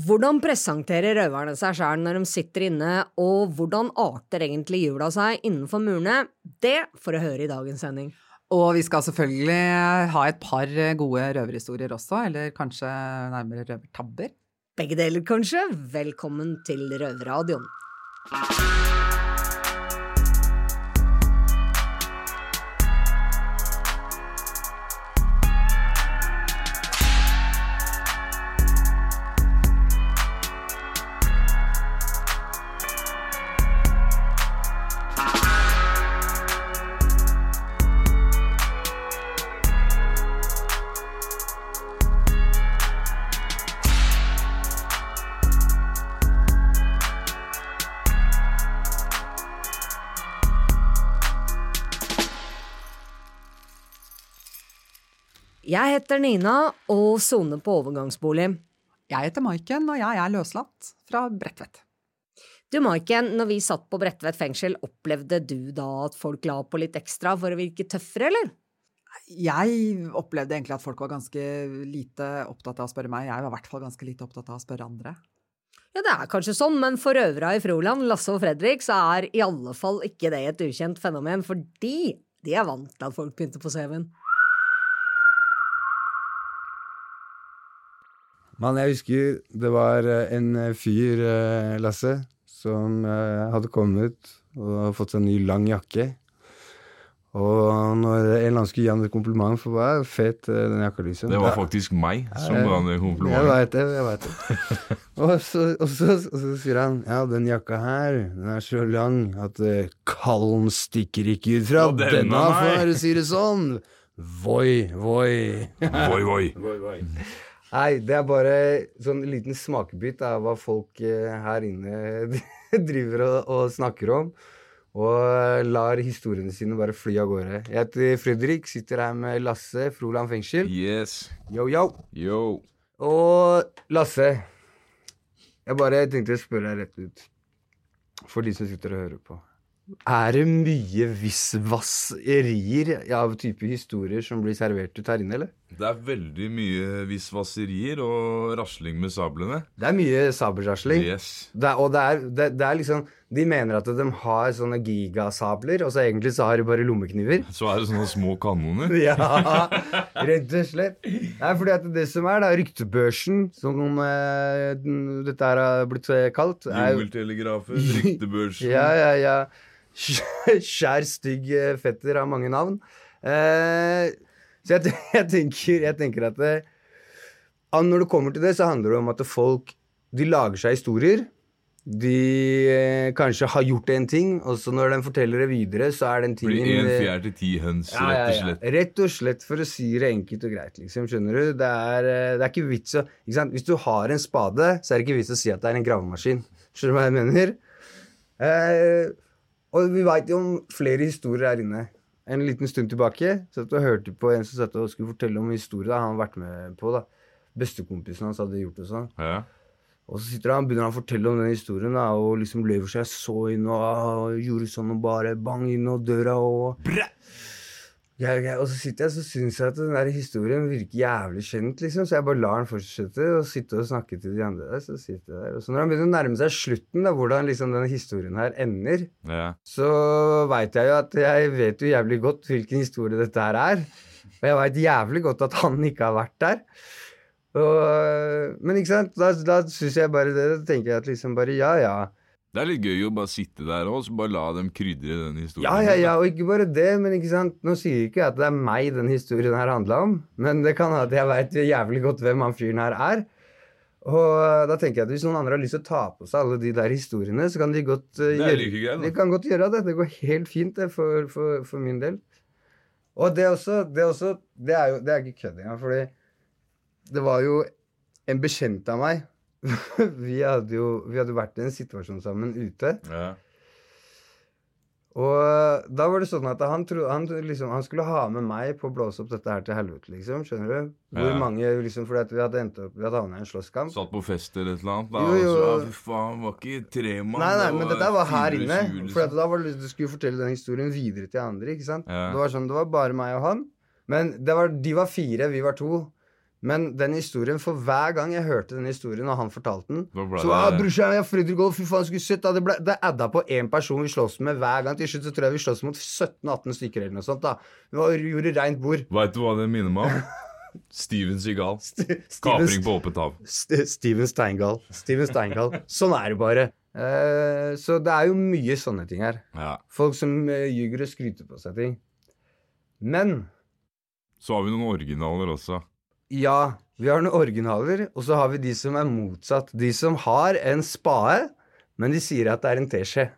Hvordan presenterer røverne seg sjæl når de sitter inne, og hvordan arter egentlig jula seg innenfor murene? Det får du høre i dagens sending. Og vi skal selvfølgelig ha et par gode røverhistorier også, eller kanskje nærmere røvertabber. Begge deler, kanskje. Velkommen til Røverradioen. Jeg heter Nina og soner på overgangsbolig. Jeg heter Maiken, og jeg er løslatt fra Bredtvet. Du Maiken, når vi satt på Bredtvet fengsel, opplevde du da at folk la på litt ekstra for å virke tøffere, eller? Jeg opplevde egentlig at folk var ganske lite opptatt av å spørre meg. Jeg var i hvert fall ganske lite opptatt av å spørre andre. Ja, det er kanskje sånn, men for øvra i Froland, Lasse og Fredrik, så er i alle fall ikke det et ukjent fenomen, fordi de er vant til at folk pynter på CV-en. Men jeg husker det var eh, en fyr, eh, Lasse, som eh, hadde kommet og fått seg en ny lang jakke. Og når en eller annen skulle gi ham et kompliment for hva fet den jakka liksom. Det var faktisk meg som ga ham det Jeg veit det, jeg vet det. og, så, og, så, og så sier han ja, den jakka her, den er så lang at kallen stikker ikke ut fra Og denne, denne, for å si det sånn. Voi, voi. Voi, voi. Voi, voi. Nei, det er bare sånn liten smakebit av hva folk eh, her inne driver og, og snakker om. Og lar historiene sine bare fly av gårde. Jeg heter Fredrik, sitter her med Lasse, Froland fengsel. Yes. Yo, yo. Yo. Og Lasse, jeg bare tenkte å spørre deg rett ut. For de som sitter og hører på. Er det mye visvasserier av type historier som blir servert ut her inne, eller? Det er veldig mye visvasserier og rasling med sablene. Det er mye sabelrasling. Yes. Det og det er, det, det er liksom De mener at de har sånne gigasabler, og så egentlig så har de bare lommekniver. Så er det sånne små kanoner. Ja, rett og slett. Nei, fordi at det som er, da, ryktebørsen, som eh, dette her har blitt eh, kalt Jungeltelegrafen, ryktebørsen. Ja, ja, ja. Skjær, stygg fetter har mange navn. Eh, så jeg, jeg, tenker, jeg tenker at det, ah, når det kommer til det, så handler det om at folk de lager seg historier. De eh, kanskje har gjort en ting, og så når de forteller det videre, så er den Blir en eh, fjær til ti høns, ja, ja, rett og ja. slett. Rett og slett for å si det enkelt og greit, liksom. Skjønner du? Det er, eh, det er ikke vits å ikke sant? Hvis du har en spade, så er det ikke vits å si at det er en gravemaskin. Skjønner du hva jeg mener? Eh, og vi veit jo om flere historier her inne. En liten stund tilbake satt og hørte på en som satt og skulle fortelle om en historie han hadde vært med på. da. Bestekompisen hans hadde gjort det sånn. Ja. Og så sitter han, begynner han å fortelle om den historien da, og liksom lever seg så inn og, og, gjorde sånn og bare bang inn og døra og ja, ja, Og så sitter jeg så syns jeg at den der historien virker jævlig kjent, liksom, så jeg bare lar den fortsette og sitte og snakke til de andre der. Så sitter jeg der. Og så når han begynner å nærme seg slutten, da, hvordan liksom denne historien her ender, ja. så veit jeg jo at jeg vet jo jævlig godt hvilken historie dette her er. Og jeg veit jævlig godt at han ikke har vært der. Og, men ikke sant, da, da syns jeg bare det. Da tenker jeg at liksom bare ja, ja. Det er litt gøy å bare sitte der og bare la dem krydre den historien. Ja, ja, ja, og ikke bare det, men ikke sant, nå sier jeg ikke at det er meg den historien her handla om, men det kan hende at jeg veit jævlig godt hvem han fyren her er. Og da tenker jeg at hvis noen andre har lyst til å ta på seg alle de der historiene, så kan de godt uh, er like greit. De kan godt gjøre det. Det går helt fint, det, for, for, for min del. Og det også, det også Det er jo det er ikke kødd engang, fordi det var jo en bekjent av meg vi, hadde jo, vi hadde vært i en situasjon sammen ute. Ja. Og da var det sånn at han, tro, han, liksom, han skulle ha med meg på å blåse opp dette her til helvete, liksom. Skjønner du? Hvor Ja. mange, liksom, Fordi vi hadde endt opp Vi hadde havna i en slåsskamp. Satt på fest eller et eller annet. Da, Jo, jo. Og så, faen, var ikke tre mann. Nei, nei, det men dette var her inne. For liksom. da var det, du skulle fortelle den historien videre til andre. ikke sant? Ja. Det var sånn, det var bare meg og han. Men det var, de var fire, vi var to. Men den historien, for hver gang jeg hørte den historien, og han fortalte den Så det- ah, brorsan, jeg Fredrik Gold, fy faen, skulle sett Det, ble, det adda på én person vi slåss med hver gang. Til slutt så tror jeg vi slåss mot 17-18 stykker eller noe sånt. da Vi var, gjorde reint bord. Veit du hva det minner meg om? Steven Seagal. St Kapring på åpent hav. St Steven Steingal. Steven Steingall. Sånn er det bare. Uh, så det er jo mye sånne ting her. Ja. Folk som uh, ljuger og skryter på seg ting. Men Så har vi noen originaler også. Ja, vi har noen originaler, og så har vi de som er motsatt. De som har en spade, men de sier at det er en teskje.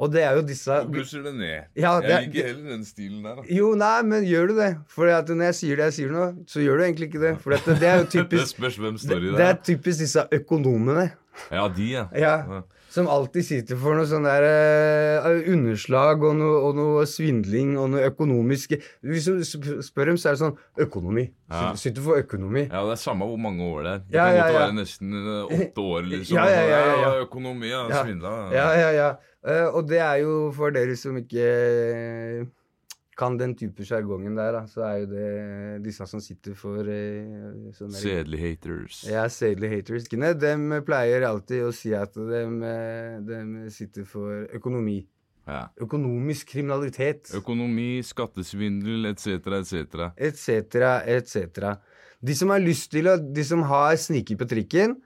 Og det er jo disse Du blusser det ned. Ja, det- jeg liker heller den stilen der. da. Jo, nei, men gjør du det? For at når jeg sier det jeg sier nå, så gjør du egentlig ikke det. For at det er jo Det typisk spørs hvem står i det det. er typisk disse økonomene. Ja, de, ja. Ja, som alltid sitter for noe sånn der uh, underslag og noe, og noe svindling og noe økonomisk Hvis du spør dem, så er det sånn økonomi. Ja. Sitter- for økonomi. Ja, det er samme hvor mange år det er. Det Ja, kan ja, godt ja. være nesten eh, åtte år, liksom. Ja, ja, ja, ja, ja. Økonomi, ja. Svindla. Ja, ja, ja. Uh, og det er jo for dere som ikke kan den type sjargongen der, da, så er jo det disse som sitter for eh, sånn Sedelig haters. Ja, sedelig haters. De pleier alltid å si at de, sitter for økonomi. Ja. Økonomisk kriminalitet. Økonomi, skattesvindel etc., etc. etc., etc. De som har lyst til å De som har sniket på trikken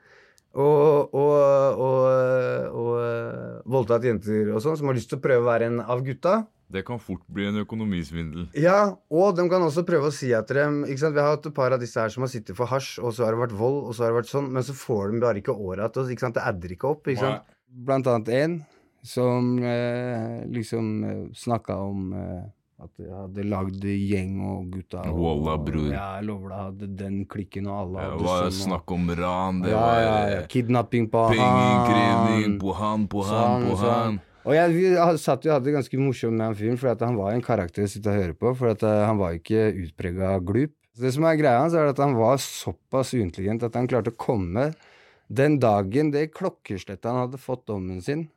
og, og, og, og voldtatt jenter og sånn, som har lyst til å prøve å være en av gutta. Det kan fort bli en økonomisvindel. Ja, og de kan også prøve å si at dem ikke sant? Vi har hatt et par av disse her som har sittet for hasj, og så har det vært vold, og så har det vært sånn, men så får de bare ikke åra til oss. Det adder ikke opp. ikke sant? Blant annet en som eh, liksom eh, snakka om eh, at jeg hadde lagd gjeng og gutta og, Walla, bror. Ja, jeg lover deg, hadde den klikken og alle hadde var sånn. og- snakk om ran, det ja, var ja, ja. eh, Kidnapping på han. på han, på han, Sånn, på sånn. han. Og jeg, vi satt jo hadde det ganske morsomt med han fyren, for han var en karakter å sitte og høre på. For at eh, han var ikke utprega glup. Så det som er greia hans, er at han var såpass uintelligent at han klarte å komme den dagen det klokkeslettet han hadde fått dommen sin.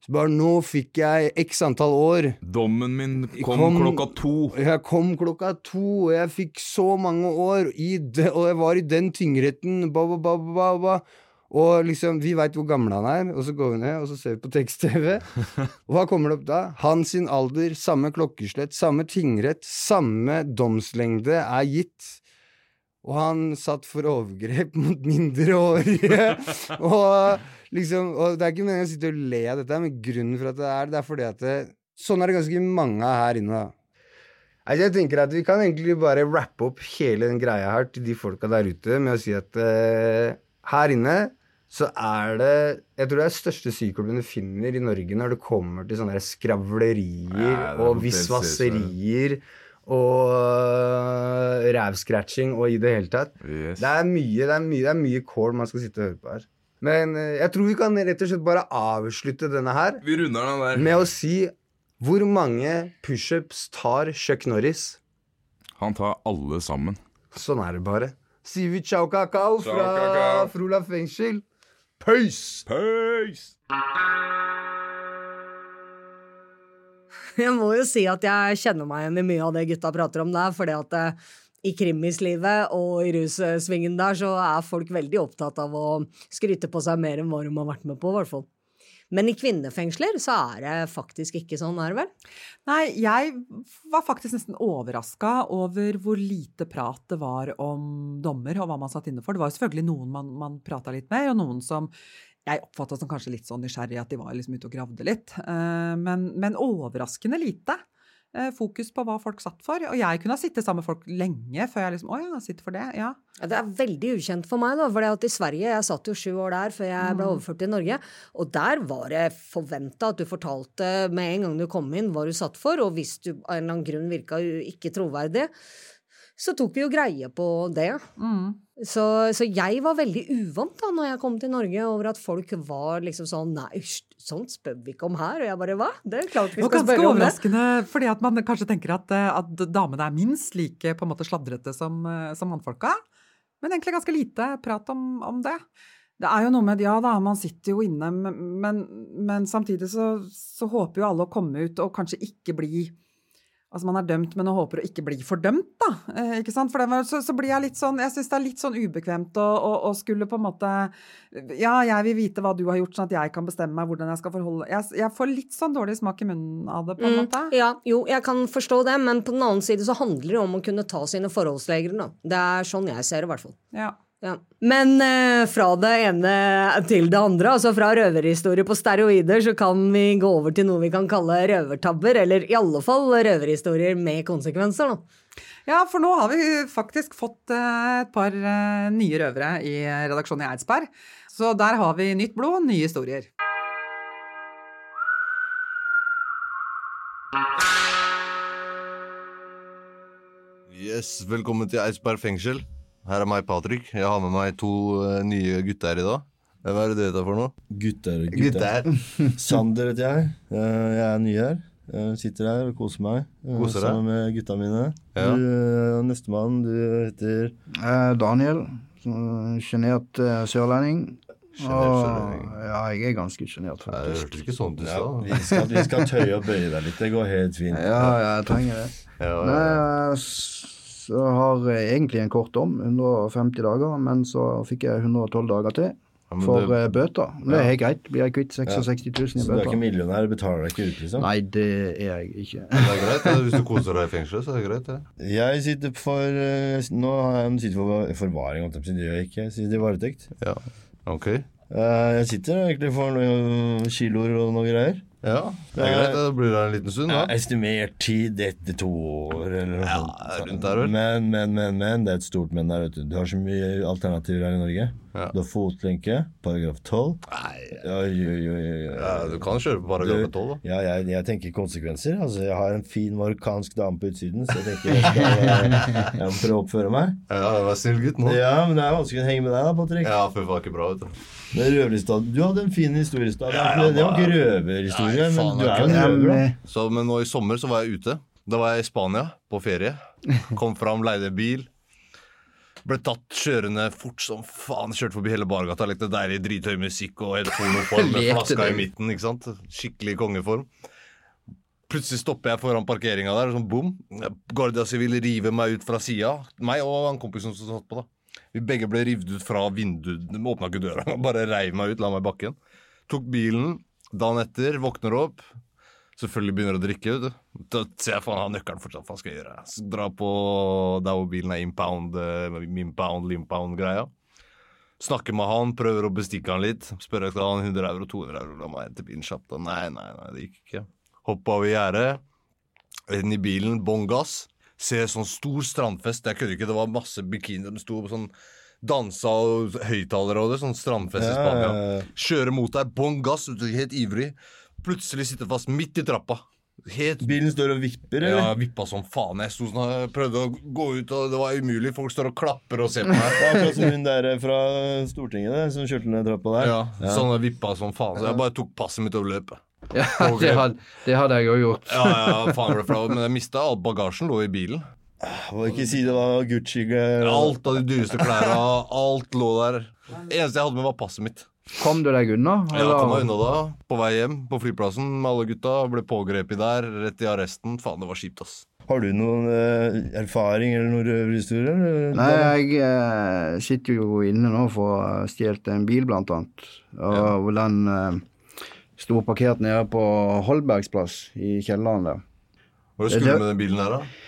Så bare nå fikk jeg x antall år. Dommen min kom, Kom- klokka to. Jeg kom klokka to, og jeg fikk så mange år, i det, og jeg var i den ba, ba, ba, ba, ba. Og liksom, vi veit hvor gammel han er, og så går vi ned og så ser vi på tekst-TV. Og hva kommer det opp da? Hans sin alder, samme klokkeslett, samme tingrett, samme domslengde er gitt. Og han satt for overgrep mot mindreårige. og liksom, og det er ikke meningen å sitte og le av dette, men grunnen for at det er det, er fordi at det, sånn er det ganske mange av her inne. da. Altså, jeg tenker at Vi kan egentlig bare rappe opp hele den greia her til de folka der ute med å si at uh, her inne så er det Jeg tror det er største sykeklubben du finner i Norge når det kommer til sånne skravlerier Ja, og helt visvaserier og øh, rævscratching og i det hele tatt. Yes. Det er mye det er mye, det er mye kål man skal sitte og høre på her. Men eh, jeg tror vi kan rett og slett bare avslutte denne her Vi runder den der. med å si hvor mange pushups tar Chuck Norris? Han tar alle sammen. Sånn er det bare. Sier vi ciao kakao Ciao, fra. Frola fengsel. Peace! Peace! Jeg må jo si at jeg kjenner meg igjen i mye av det gutta prater om der, fordi at eh, i krimislivet og i russvingen der, så er folk veldig opptatt av å skryte på seg mer enn hva de har vært med på, i hvert fall. Men i kvinnefengsler så er det faktisk ikke sånn, er det vel? Nei, jeg var faktisk nesten overraska over hvor lite prat det var om dommer og hva man satt inne for. Det var jo selvfølgelig noen man, man prata litt med, og noen som jeg oppfatta som kanskje litt sånn nysgjerrig, at de var liksom ute og gravde litt. Eh, Men, men overraskende lite eh, fokus på hva folk satt for. Og jeg kunne ha sittet sammen med folk lenge før jeg liksom Å ja, sitter for det? Ja. Ja, Det er veldig ukjent for meg, da, for at i Sverige Jeg satt jo sju år der før jeg ble overført til Norge. Og der var det forventa at du fortalte med en gang du kom inn, hva du satt for. Og hvis du av en eller annen grunn virka ikke troverdig, så tok vi jo greie på det. Mm. Så, så jeg var veldig uvant da når jeg kom til Norge, over at folk var liksom sånn Nei, sånt spør vi ikke om her. Og jeg bare hva? Det er klart vi skal spørre om det. overraskende, fordi at man kanskje tenker at, eh, at damene er minst like på en måte sladrete som, eh, som mannfolka. Men egentlig ganske lite prat om, om det. Det er jo noe med Ja da, man sitter jo inne, men, men samtidig så, så håper jo alle å komme ut og kanskje ikke bli Altså Man er dømt, men håper å ikke bli fordømt, da. Eh, ikke sant? For det, så, så, blir jeg litt sånn Jeg syns det er litt sånn ubekvemt å, å, å, skulle på en måte Ja, jeg vil vite hva du har gjort, sånn at jeg kan bestemme meg hvordan jeg skal forholde Jeg, jeg får litt sånn dårlig smak i munnen av det, på en mm, måte. Ja, jo, jeg kan forstå det, men på den annen side så handler det om å kunne ta sine forholdsregler, da. Det er sånn jeg ser det, i hvert fall. Ja. Ja. Men eh, fra det ene til det andre, altså fra røverhistorie på steroider, så kan vi gå over til noe vi kan kalle røvertabber, eller i alle fall røverhistorier med konsekvenser, da. Ja, for nå har vi faktisk fått eh, et par eh, nye røvere i redaksjonen i Eidsberg. Så der har vi nytt blod, nye historier. Yes, velkommen til Eidsberg fengsel. Her er meg, Patrick. Jeg har med meg to uh, nye gutter i dag. Hva er det du heter for noe? Gutter. Gutter. gutter. Sander heter jeg. Jeg er ny her. Jeg sitter her og koser meg eh, koser sammen med gutta mine. Ja. Du, uh, Nestemann, du heter uh, Daniel. Sjenert uh, sørlending. Og, ja, jeg er ganske sjenert, faktisk. Det hørtes ikke sånn ut ja, vi, skal, vi skal tøye og bøye deg litt. Det går helt fint. Ja, jeg trenger det. Ja, ja, Nei, så har egentlig en kort dom, 150 dager, men så fikk jeg 112 dager til. Ja, for det, uh, bøter. Det er helt greit. Blir jeg kvitt 66 000 i bøter. Så du er ikke millionær og betaler deg ikke ut, liksom? Nei, det er jeg ikke. det er greit, det. Hvis du koser deg i fengselet, så er det greit, det. Jeg sitter for uh, Nå har jeg sitter for forvaring, det gjør jeg ikke. Jeg sitter i varetekt. Ja, ok. Jeg sitter egentlig for noen kiloer og noen greier. Ja, det er greit. Da blir det en liten stund, da. Ja, estimert tid etter to år, eller noe ja. Rundt der, vel. Men, men, men, men. Det er et stort men der, vet du. Du har så mye alternativer her i Norge. Ja. Du har fotlenke, paragraf 12. Nei ja, oi, oi, jo, ja, Du kan kjøre på paragraf 12, da. Ja, jeg, jeg, tenker konsekvenser. Altså, Jeg har en fin marokkansk dame på utsiden, så jeg tenker jeg skal jeg må prøve å oppføre meg. Ja, vær snill gutt nå. Ja, men det er vanskelig å henge med deg, da, Patrick. Ja, for det var ikke bra, vet du. Men Røverlistad, Du hadde en fin historie i stad. Det var ikke røverhistorie, men du er jo. Så, men nå i sommer så var jeg ute. Da var jeg i Spania på ferie. Kom fram, leide bil. Ble tatt kjørende fort som faen. Kjørte forbi hele bargata. Lekte deilig drithøy musikk og helt pornoform med flaska i midten. ikke sant? Skikkelig kongeform. Plutselig stopper jeg foran parkeringa der, og sånn bom. Guardia Civil river meg ut fra sida. Meg og han kompisen som satt på, da. Vi begge ble revet ut fra vinduet. Åpna ikke døra, bare reiv meg ut, la meg i bakken. Tok bilen. Dagen etter våkner opp. Selvfølgelig begynner å drikke. Da ser jeg faen, har nøkkelen fortsatt. Hva skal jeg gjøre? Så dra på der hvor bilen er impound, uh, impound, limpound-greia. Snakker med han, prøver å bestikke han litt. Spør jeg skal ha 100 euro, 200 euro. La meg hente bilen kjapt. Nei, nei, nei, det gikk ikke. Hoppa over gjerdet. Inn i bilen, bånn gass ser sånn stor strandfest. Jeg kødder ikke, det var masse bikinier. De sto på sånn dansa og høyttalere og det. Sånn strandfest i Spania. Kjører mot deg, bånn gass, helt ivrig. Plutselig sitter fast midt i trappa. Helt... Bilen står og vipper, eller? Ja, vippa som faen. Jeg sånn, prøvde å gå ut, og det var umulig. Folk står og klapper og ser på meg. Akkurat som hun der fra Stortinget der, som kjørte ned trappa der. Ja, ja. sånn vippa som faen. Så jeg bare tok passet mitt og løp. Ja, det hadde, det hadde jeg òg gjort. ja, ja, faen ble flau. Men jeg mista all bagasjen, lå i bilen. Må ikke si det var Gucci Alt av de dyreste klærne. Alt lå der. Eneste jeg hadde med, var passet mitt. Kom du deg unna? Eller? Ja, kom meg unna da. På vei hjem på flyplassen med alle gutta. Ble pågrepet der, rett i arresten. Faen, det var kjipt, ass. Har du noen eh, erfaring eller noen røverhistorie? Nei, jeg eh, sitter jo inne nå for å ha stjålet en bil, blant annet. Og ja. den eh, Sto parkert nede på Holbergsplass i kjelleren der. Hva skulle du med den bilen her, da?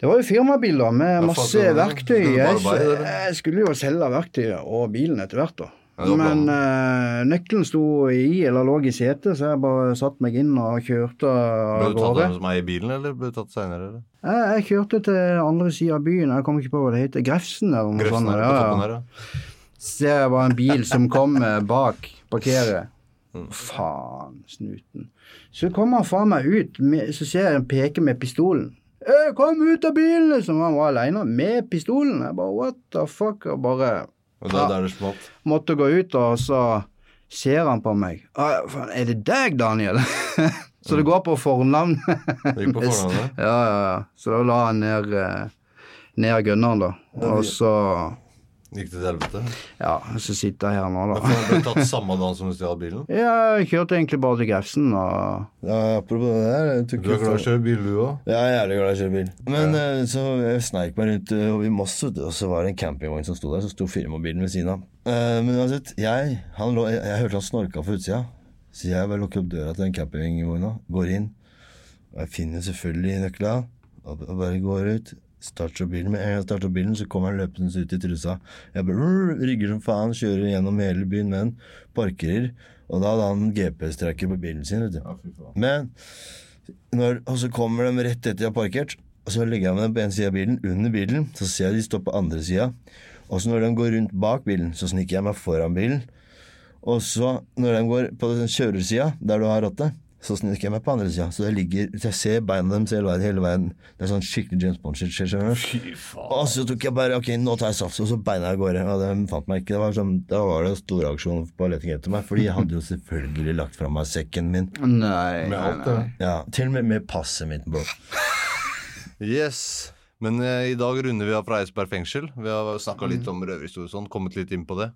Det var jo firmabiler med masse verktøy. Jeg, skulle jo selge verktøyet og bilen etter hvert. da. Men uh, nøkkelen sto i, eller lå i setet, så jeg bare satte meg inn og kjørte av gårde. Ble du tatt av som eier i bilen, eller ble du tatt seinere? Jeg, jeg kjørte til andre sida av byen. Jeg kommer ikke på hva det heter. Grefsen eller noe sånt. Ja, ja. Ser jeg bare en bil som kommer bak, parkeret. Mm. Faen, snuten. Så kommer han faen meg ut, så ser jeg han peke med pistolen. 'Kom ut av bilen!' Liksom. Han var aleine med pistolen. Jeg bare what the fuck? Og bare og da, der det. Måtte gå ut, og så ser han på meg. 'Er det deg, Daniel?' så det mm. går på fornavn. det gikk på fornavnet? ja, ja, ja. Så da la han ned, eh, ned gunneren, da. Og så Gikk det til helvete? Ja, så sitter jeg her nå, da. han ble tatt samme dag som du stjal bilen? Ja, jeg kjørte egentlig bare til Grefsen og Ja, apropos det der jeg Du er glad i å kjøre bil, du òg? Ja, jeg er jævlig glad i å kjøre bil. Men ja. så jeg sneik meg rundt uh, i Moss, og så var det en campingvogn som sto der. Så sto firmabilen ved siden av. Eh, men uansett, jeg, han lå, jeg, jeg hørte han snorka på utsida. Så jeg bare lukker opp døra til den campingvogna, går inn. Og jeg finner selvfølgelig nøkla, og bare går ut. Starter bilen. Med en gang jeg starter bilen, så kommer han løpende ut i trusa. Jeg bare rrr, rygger som faen, kjører gjennom hele byen med en Parkerer. Og da hadde han GPS-tracker på bilen sin, vet du. Men når, og så kommer de rett etter jeg har parkert, og så legger jeg meg på en side av bilen, under bilen, så ser jeg de står på andre sida. Og så når de går rundt bak bilen, så sniker jeg meg foran bilen. Og så når de går på den kjørersida, der du har rattet, så sniker jeg meg på andre sida. Så jeg ligger, så jeg ser beina deres hele veien. hele veien. Det er sånn skikkelig James Bond-shit. Fy faen Og så tok jeg bare Ok, nå tar jeg sats, og så beina av gårde. Og de fant meg ikke. Det var sånn, Da var det storreaksjon på leting etter meg, fordi jeg hadde jo selvfølgelig lagt fra meg sekken min. Nei, Med alt, nei, nei. Ja, Til og med med passet mitt, bro. Yes. Men eh, i dag runder vi av fra Eidsberg fengsel. Vi har snakka litt om røverhistorie og sånn, kommet litt inn på det.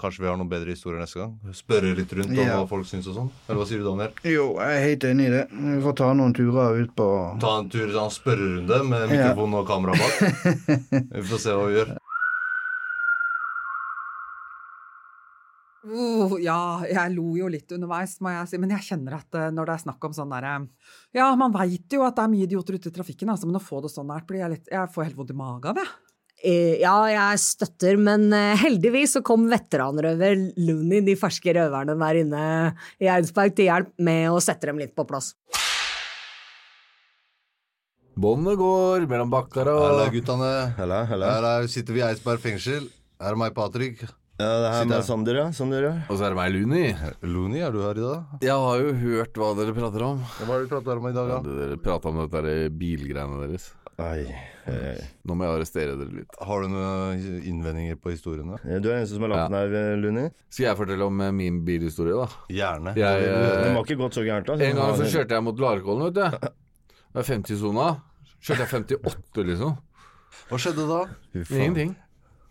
Kanskje vi har noen bedre historier neste gang? Spørre litt rundt om Ja. hva folk syns og sånn? Eller hva sier du, Daniel? Jo, jeg er helt enig i det. Vi får ta noen turer ut på Ta en tur sånn spørrerunde med mikrofon og kamera bak. Vi får se hva vi gjør. Uh, ja, jeg lo jo litt underveis, må jeg si. Men jeg kjenner at eh, når det er snakk om sånn derre Ja, man veit jo at det er mye idioter ute i trafikken, altså, men å få det sånn nært blir jeg litt Jeg får helt vondt i magen av, jeg. Eh, Ja, jeg støtter, men eh, heldigvis så kom veteranrøver Looney, de ferske røverne der inne i Eidsberg, til hjelp med å sette dem litt på plass. Båndet går mellom bakkar Halla, og guttene. Halla, halla. Her er, sitter vi i Eidsberg fengsel. Her er meg, Patrick. Ja, det her Sitter med. Sander, ja. Sander, ja. Og så er det meg, Luni. Luni, er du her i dag? Jeg har jo hørt hva dere prater om. Hva har dere pratet om i dag, Ja, dere prata om dette bilgreiene deres. Ai, ai, ai. Nå må jeg arrestere dere litt. Har du noen innvendinger på historiene? Du er den eneste som har lagt den her, Luni. Skal jeg fortelle om eh, min bilhistorie, da? Gjerne. Jeg, eh, Det må ikke gått så gærent, da. En gang så kjørte jeg mot Larkollen, vet du. Det er 50-sona. Kjørte jeg 58, liksom. Hva skjedde da? Ingenting.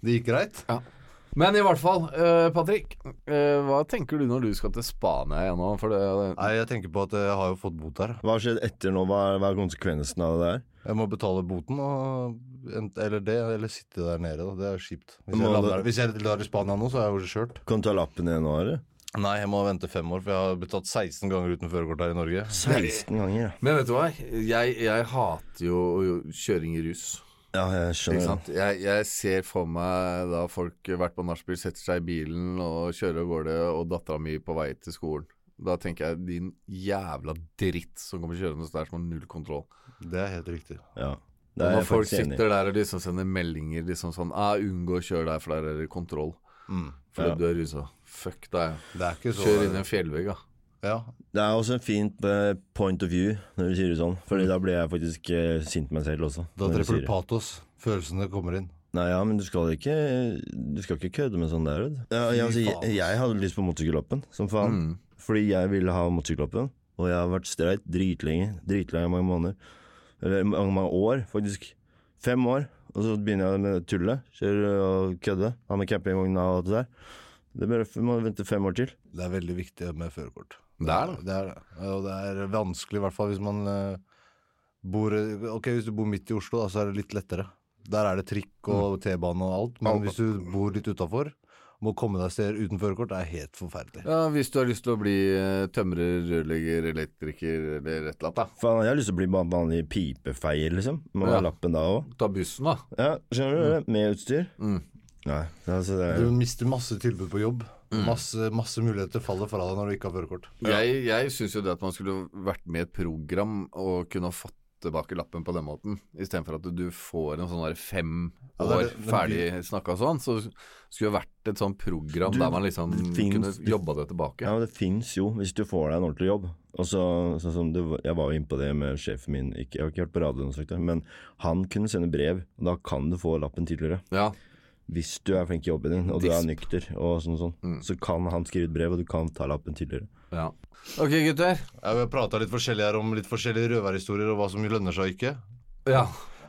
Det gikk greit? Men i hvert fall, uh, Patrick. Uh, hva tenker du når du skal til Spania igjen nå? For det, Nei, jeg tenker på at jeg har jo fått bot her. Hva har skjedd etter nå? Hva er, hva er konsekvensen av det der? Jeg må betale boten, og eller det, eller sitte der nede. Da. Det er kjipt. Hvis jeg, lander, hvis jeg lar i Spania nå, så er jeg jo kjørt. Kan du ta lappen igjen nå, eller? Nei, jeg må vente fem år, for jeg har betalt 16 ganger uten førerkort her i Norge. 16 ganger, ja. Men vet du hva? Jeg, jeg hater jo jo kjøring i rus. Ja, jeg Ikke skjønner. sant? Jeg, jeg ser for meg da folk har vært på nachspiel, setter seg i bilen og kjører av gårde, og dattera mi på vei til skolen. Da tenker jeg din jævla dritt som kommer kjørende der som har null kontroll. Det er helt riktig. Ja. Det er når folk sitter der og liksom sender meldinger liksom sånn ah, 'Unngå å kjøre der, for der er det kontroll'. Mm. Fordi Ja. du er rusa. Fuck deg. Det er ikke så Kjør inn i en fjellvegg, da. Ja. Det er også en fint eh, point of view når du sier det sånn. Fordi da blir jeg faktisk eh, sint med meg selv også. Da treffer du patos. Følelsene kommer inn. Nei, ja, men du skal ikke Du skal ikke kødde med sånn der. Ja, jeg, altså, jeg, jeg hadde lyst på motorsykkelhoppen, som faen. Mm. Fordi jeg ville ha motorsykkelhoppen, Og jeg har vært streit dritlenge. Dritlenge mange måneder. Eller mange, mange år, faktisk. Fem år. Og så begynner jeg med tullet. Kjøre og kødde. Ha med campingvogna og alt det der. Det bare, må vente fem år til. Det er veldig viktig med førerkort. Det er det. Det er det. Og det er vanskelig, i hvert fall hvis man eh, bor Ok, hvis du bor midt i Oslo, da, så er det litt lettere. Der er det trikk og T-bane og alt. Men hvis du bor litt utafor, må komme deg steder uten førerkort, er helt forferdelig. Ja, Hvis du har lyst til å bli eh, tømrer, rørlegger, elektriker eller et eller annet, da. Faen, jeg har lyst til å bli vanlig pipefeier, liksom. Må ha Ja. lappen da òg. Ta bussen, da. Ja, skjønner du det? Med utstyr. Mm. Nei, altså det Du er mister masse tilbud på jobb. Masse, masse muligheter faller fra deg når du ikke har førerkort. Jeg, jeg syns jo det at man skulle vært med i et program og kunne ha fått tilbake lappen på den måten, istedenfor at du får en sånn der fem Ja, det år det, ferdig snakka sånn, så skulle det vært et sånn program Du, der man liksom finnes- kunne jobba det tilbake. Ja, men det fins jo, hvis du får deg en ordentlig jobb. Og så, sånn som det, Jeg var jo innpå det med sjefen min, ikke, jeg har ikke hørt på radioen, men han kunne sende brev. og Da kan du få lappen tidligere. Ja. Hvis du er flink i jobben din, og du er nykter, og sånn, sånn, Mm. så kan han skrive et brev, og du kan ta lappen tidligere. ja. Ok, gutter. Vi har prata litt forskjellig her om litt forskjellige røverhistorier og hva som lønner seg og ikke. Ja.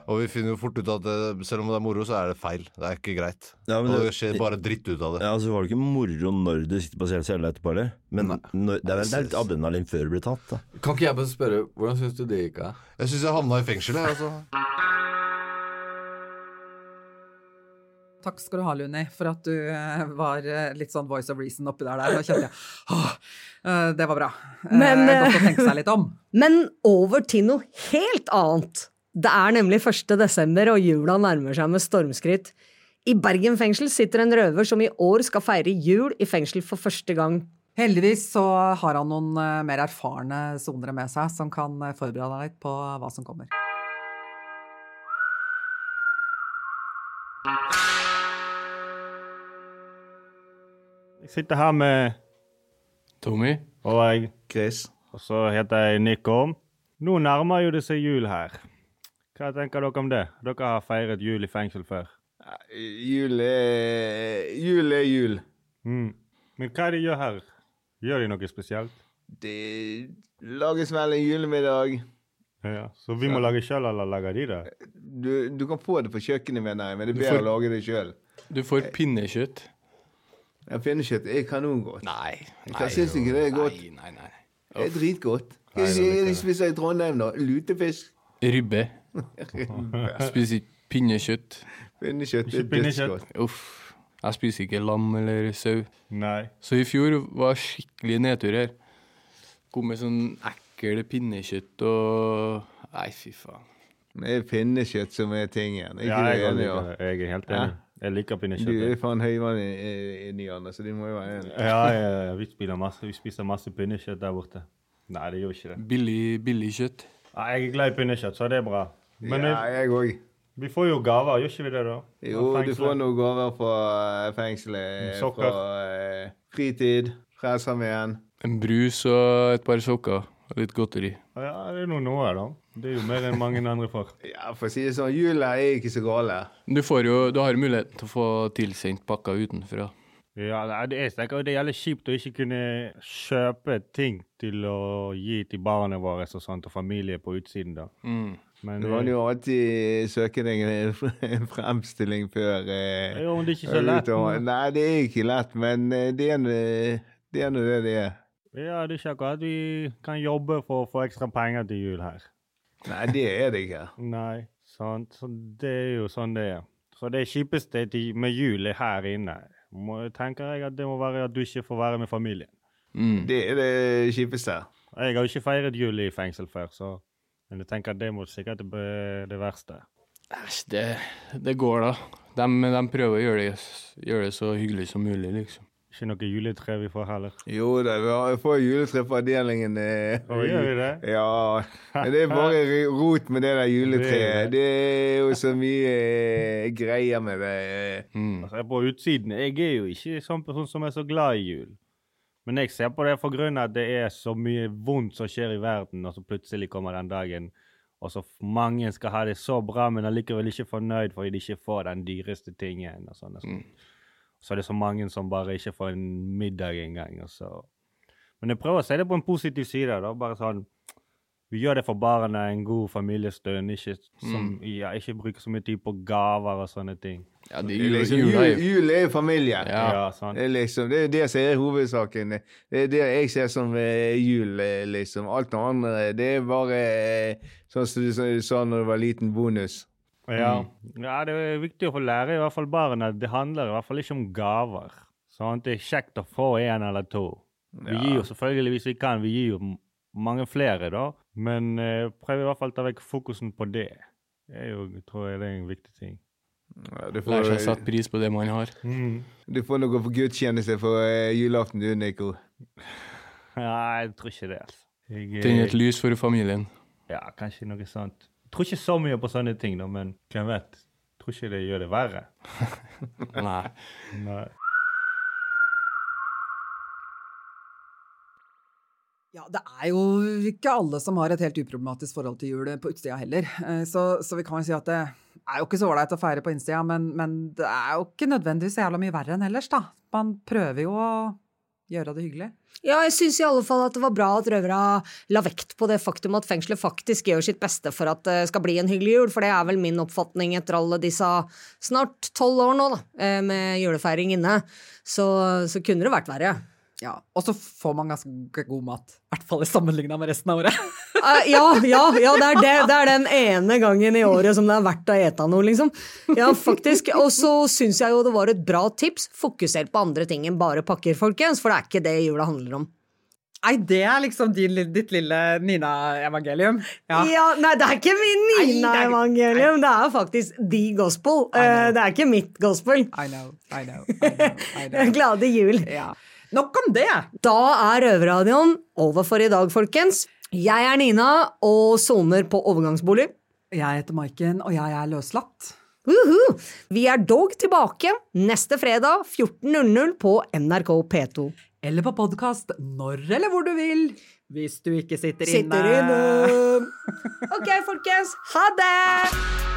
Og vi finner jo fort ut at eh, selv om det er moro, så er det feil. Det er ikke greit. Ja, men og det- det skjer bare dritt ut av det. Ja, så var det ikke moro når du sitter på cella etterpå, eller? Men når, det er vel det er litt adrenalin før du blir tatt, da. Kan ikke jeg bare spørre, hvordan syns du det gikk? av? Jeg syns jeg havna i fengsel, jeg. Altså. Takk skal du ha, Luni, for at du eh, var eh, litt sånn voice of reason oppi der. der. Nå kjente jeg åh, eh, Det var bra. Men, Godt å tenke seg litt om. Men over til noe helt annet. Det er nemlig 1. desember, og jula nærmer seg med stormskritt. I Bergen fengsel sitter en røver som i år skal feire jul i fengsel for første gang. Heldigvis så har han noen mer erfarne sonere med seg som kan forberede deg litt på hva som kommer. Jeg sitter her med Tommy? og jeg, Chris. og så heter jeg Nick Orm. Nå nærmer jo det seg jul her. Hva tenker dere om det? Dere har feiret jul i fengsel før. Jul er Jul er jul. Mm. Men hva er det de gjør her? Gjør de noe spesielt? Det lages vel en julemiddag. Ja, så vi må lage sjøl, eller lager de det? Du, du kan få det på kjøkkenet, mener jeg, men det er bedre får- å lage det sjøl. Du får pinnekjøtt. Ja, Pinnekjøtt er kanongodt. Nei. Hva syns du ikke det er godt? Nei, nei, nei. Det er dritgodt. Hva Nei, de jeg. spiser i Trondheim, da? Lutefisk? Ribbe. Spiser ikke pinnekjøtt. Pinnekjøtt er dødsgodt. Uff. Jeg spiser ikke lam eller sau. Nei. Så i fjor var skikkelig nedtur her. Kom med sånn ekkel pinnekjøtt og Nei, fy faen. Det er pinnekjøtt som er tingen. Ikke Ja, jeg, enig? det. jeg er helt Ja. Jeg liker Du er faen høyvann i, i, i ny Anne, så du må jo være enig. Ja, ja, ja, vi spiser masse, vi spiser masse pinnekjøtt der borte. Nei, det gjør ikke det. Billig, billig kjøtt. Ja, jeg er glad i pinnekjøtt, så det er bra. Men ja, eh, jeg òg. vi får jo gaver, gjør ikke vi det, da? Jo, du får noen gaver fra eh, fengselet. Sokker. Fra eh, fritid. Frelsesarmeen. En brus og et par sokker litt godteri. Ja, det er nå noe, da. Det er jo mer enn mange andre får. Ja, for å si det sånn, jula er ikke så gale. Du, får jo, du har jo mulighet til å få tilsendt pakker utenfra. Ja, det er, tenker, det er jævlig kjipt å ikke kunne kjøpe ting til å gi til barna våre og sånt, og familie på utsiden, da. Mm. Men Du eh, kan jo alltid søke deg en fremstilling før eh, jo, men det er ikke så lett. Nei, det er ikke lett, men eh, det er nå det er nå det det er. Ja, det er ikke akkurat vi kan jobbe for å få ekstra penger til jul her. Nei, det er det ikke. Nei, sant. Så det er jo sånn det er. Så det kjipeste med jul er her inne. Må, tenker jeg at det må være at du ikke får være med familien. Mm. Det er det kjipeste. Jeg har jo ikke feiret jul i fengsel før, så men jeg tenker at det må sikkert være det verste. Æsj, det, det går, da. De, de prøver å gjøre det, gjøre det så hyggelig som mulig, liksom. Ikke noe juletre vi får heller. Jo da, vi får juletre på avdelingen. eh, gjør vi det? Ja. Men det er bare rot med det der juletreet. det. Det er jo så mye eh, greier med det. eh. Mm. Altså, på utsiden Jeg er jo ikke sånn person som er så glad i jul. Men jeg ser på det for grunn av at det er så mye vondt som skjer i verden, og så plutselig kommer den dagen, og så mange skal ha det så bra, men allikevel ikke fornøyd fordi de ikke får den dyreste tingen. og sånn. og sånn. Så er det så mange som bare ikke får en middag engang. og så... Men jeg prøver å si det på en positiv side. da, bare sånn, Vi gjør det for barna, en god familiestund. Ikke, som, ja, ikke bruke så mye tid på gaver og sånne ting. Ja, Det er jul, liksom, jul, er jul er familie. Ja. Ja, sånn. Det er liksom, det er det som er hovedsaken. Det er det jeg ser som eh, jul, eh, liksom. Alt det andre, det er bare eh, sånn som du sa når du var liten, bonus. Ja. ja, det er viktig å få lære i hvert fall barna at det handler i hvert fall ikke om gaver. Sånn, det er kjekt å få en eller to. Vi Ja. gir jo selvfølgelig, hvis vi kan, vi gir jo mange flere, da. Men eh, prøv i hvert fall å ta vekk fokusen på det. Det er jo, tror jeg det er en viktig ting. Ja, du, Lærer seg å sette pris på det man har. du får noe for gudstjeneste for uh, julaften, du, Nico. Nei, jeg tror ikke det, altså. Jeg, eh, Tenne et lys for familien. Ja, kanskje noe sånt. Tror ikke så mye på sånne ting, da, men hvem vet? Tror ikke det gjør det verre. Nei. Nei. Ja, det er jo ikke alle som har et helt uproblematisk forhold til jul på utsida heller. Eh, Så, så vi kan jo si at det er jo ikke så ålreit å feire på innsida, men, men det er jo ikke nødvendigvis så jævla mye verre enn ellers, da. Man prøver jo å Gjøre det hyggelig. Ja, jeg syns i alle fall at det var bra at røvera la vekt på det faktum at fengselet faktisk gjør sitt beste for at det skal bli en hyggelig jul, for det er vel min oppfatning etter alle disse snart tolv år nå, da, eh, med julefeiring inne. Så, så kunne det vært verre. Ja, Og så får man ganske god mat. I hvert fall sammenligna med resten av året. Eh, ja, ja, ja det, er det, det er den ene gangen i året som det er verdt å ete noe, liksom. Ja, faktisk. Og så syns jeg jo det var et bra tips. Fokuser på andre ting enn bare pakker, folkens, for det er ikke det jula handler om. Nei, det er liksom din, ditt lille Nina-evangelium. Ja. nei, det er ikke min Nina-evangelium, det er faktisk the gospel. Uh, Det er ikke mitt gospel. I know, I know, I know, I know. Glade jul. Ja. Nok om det! Da er Røverradioen over for i dag, folkens. Jeg er Nina og soner på overgangsbolig. Jeg heter Maiken, og jeg er løslatt. Uhu. Vi er dog tilbake neste fredag 14.00 på NRK P2. Eller på podkast når eller hvor du vil. Hvis du ikke sitter, Sitter inne. Ok, folkens. Ha det!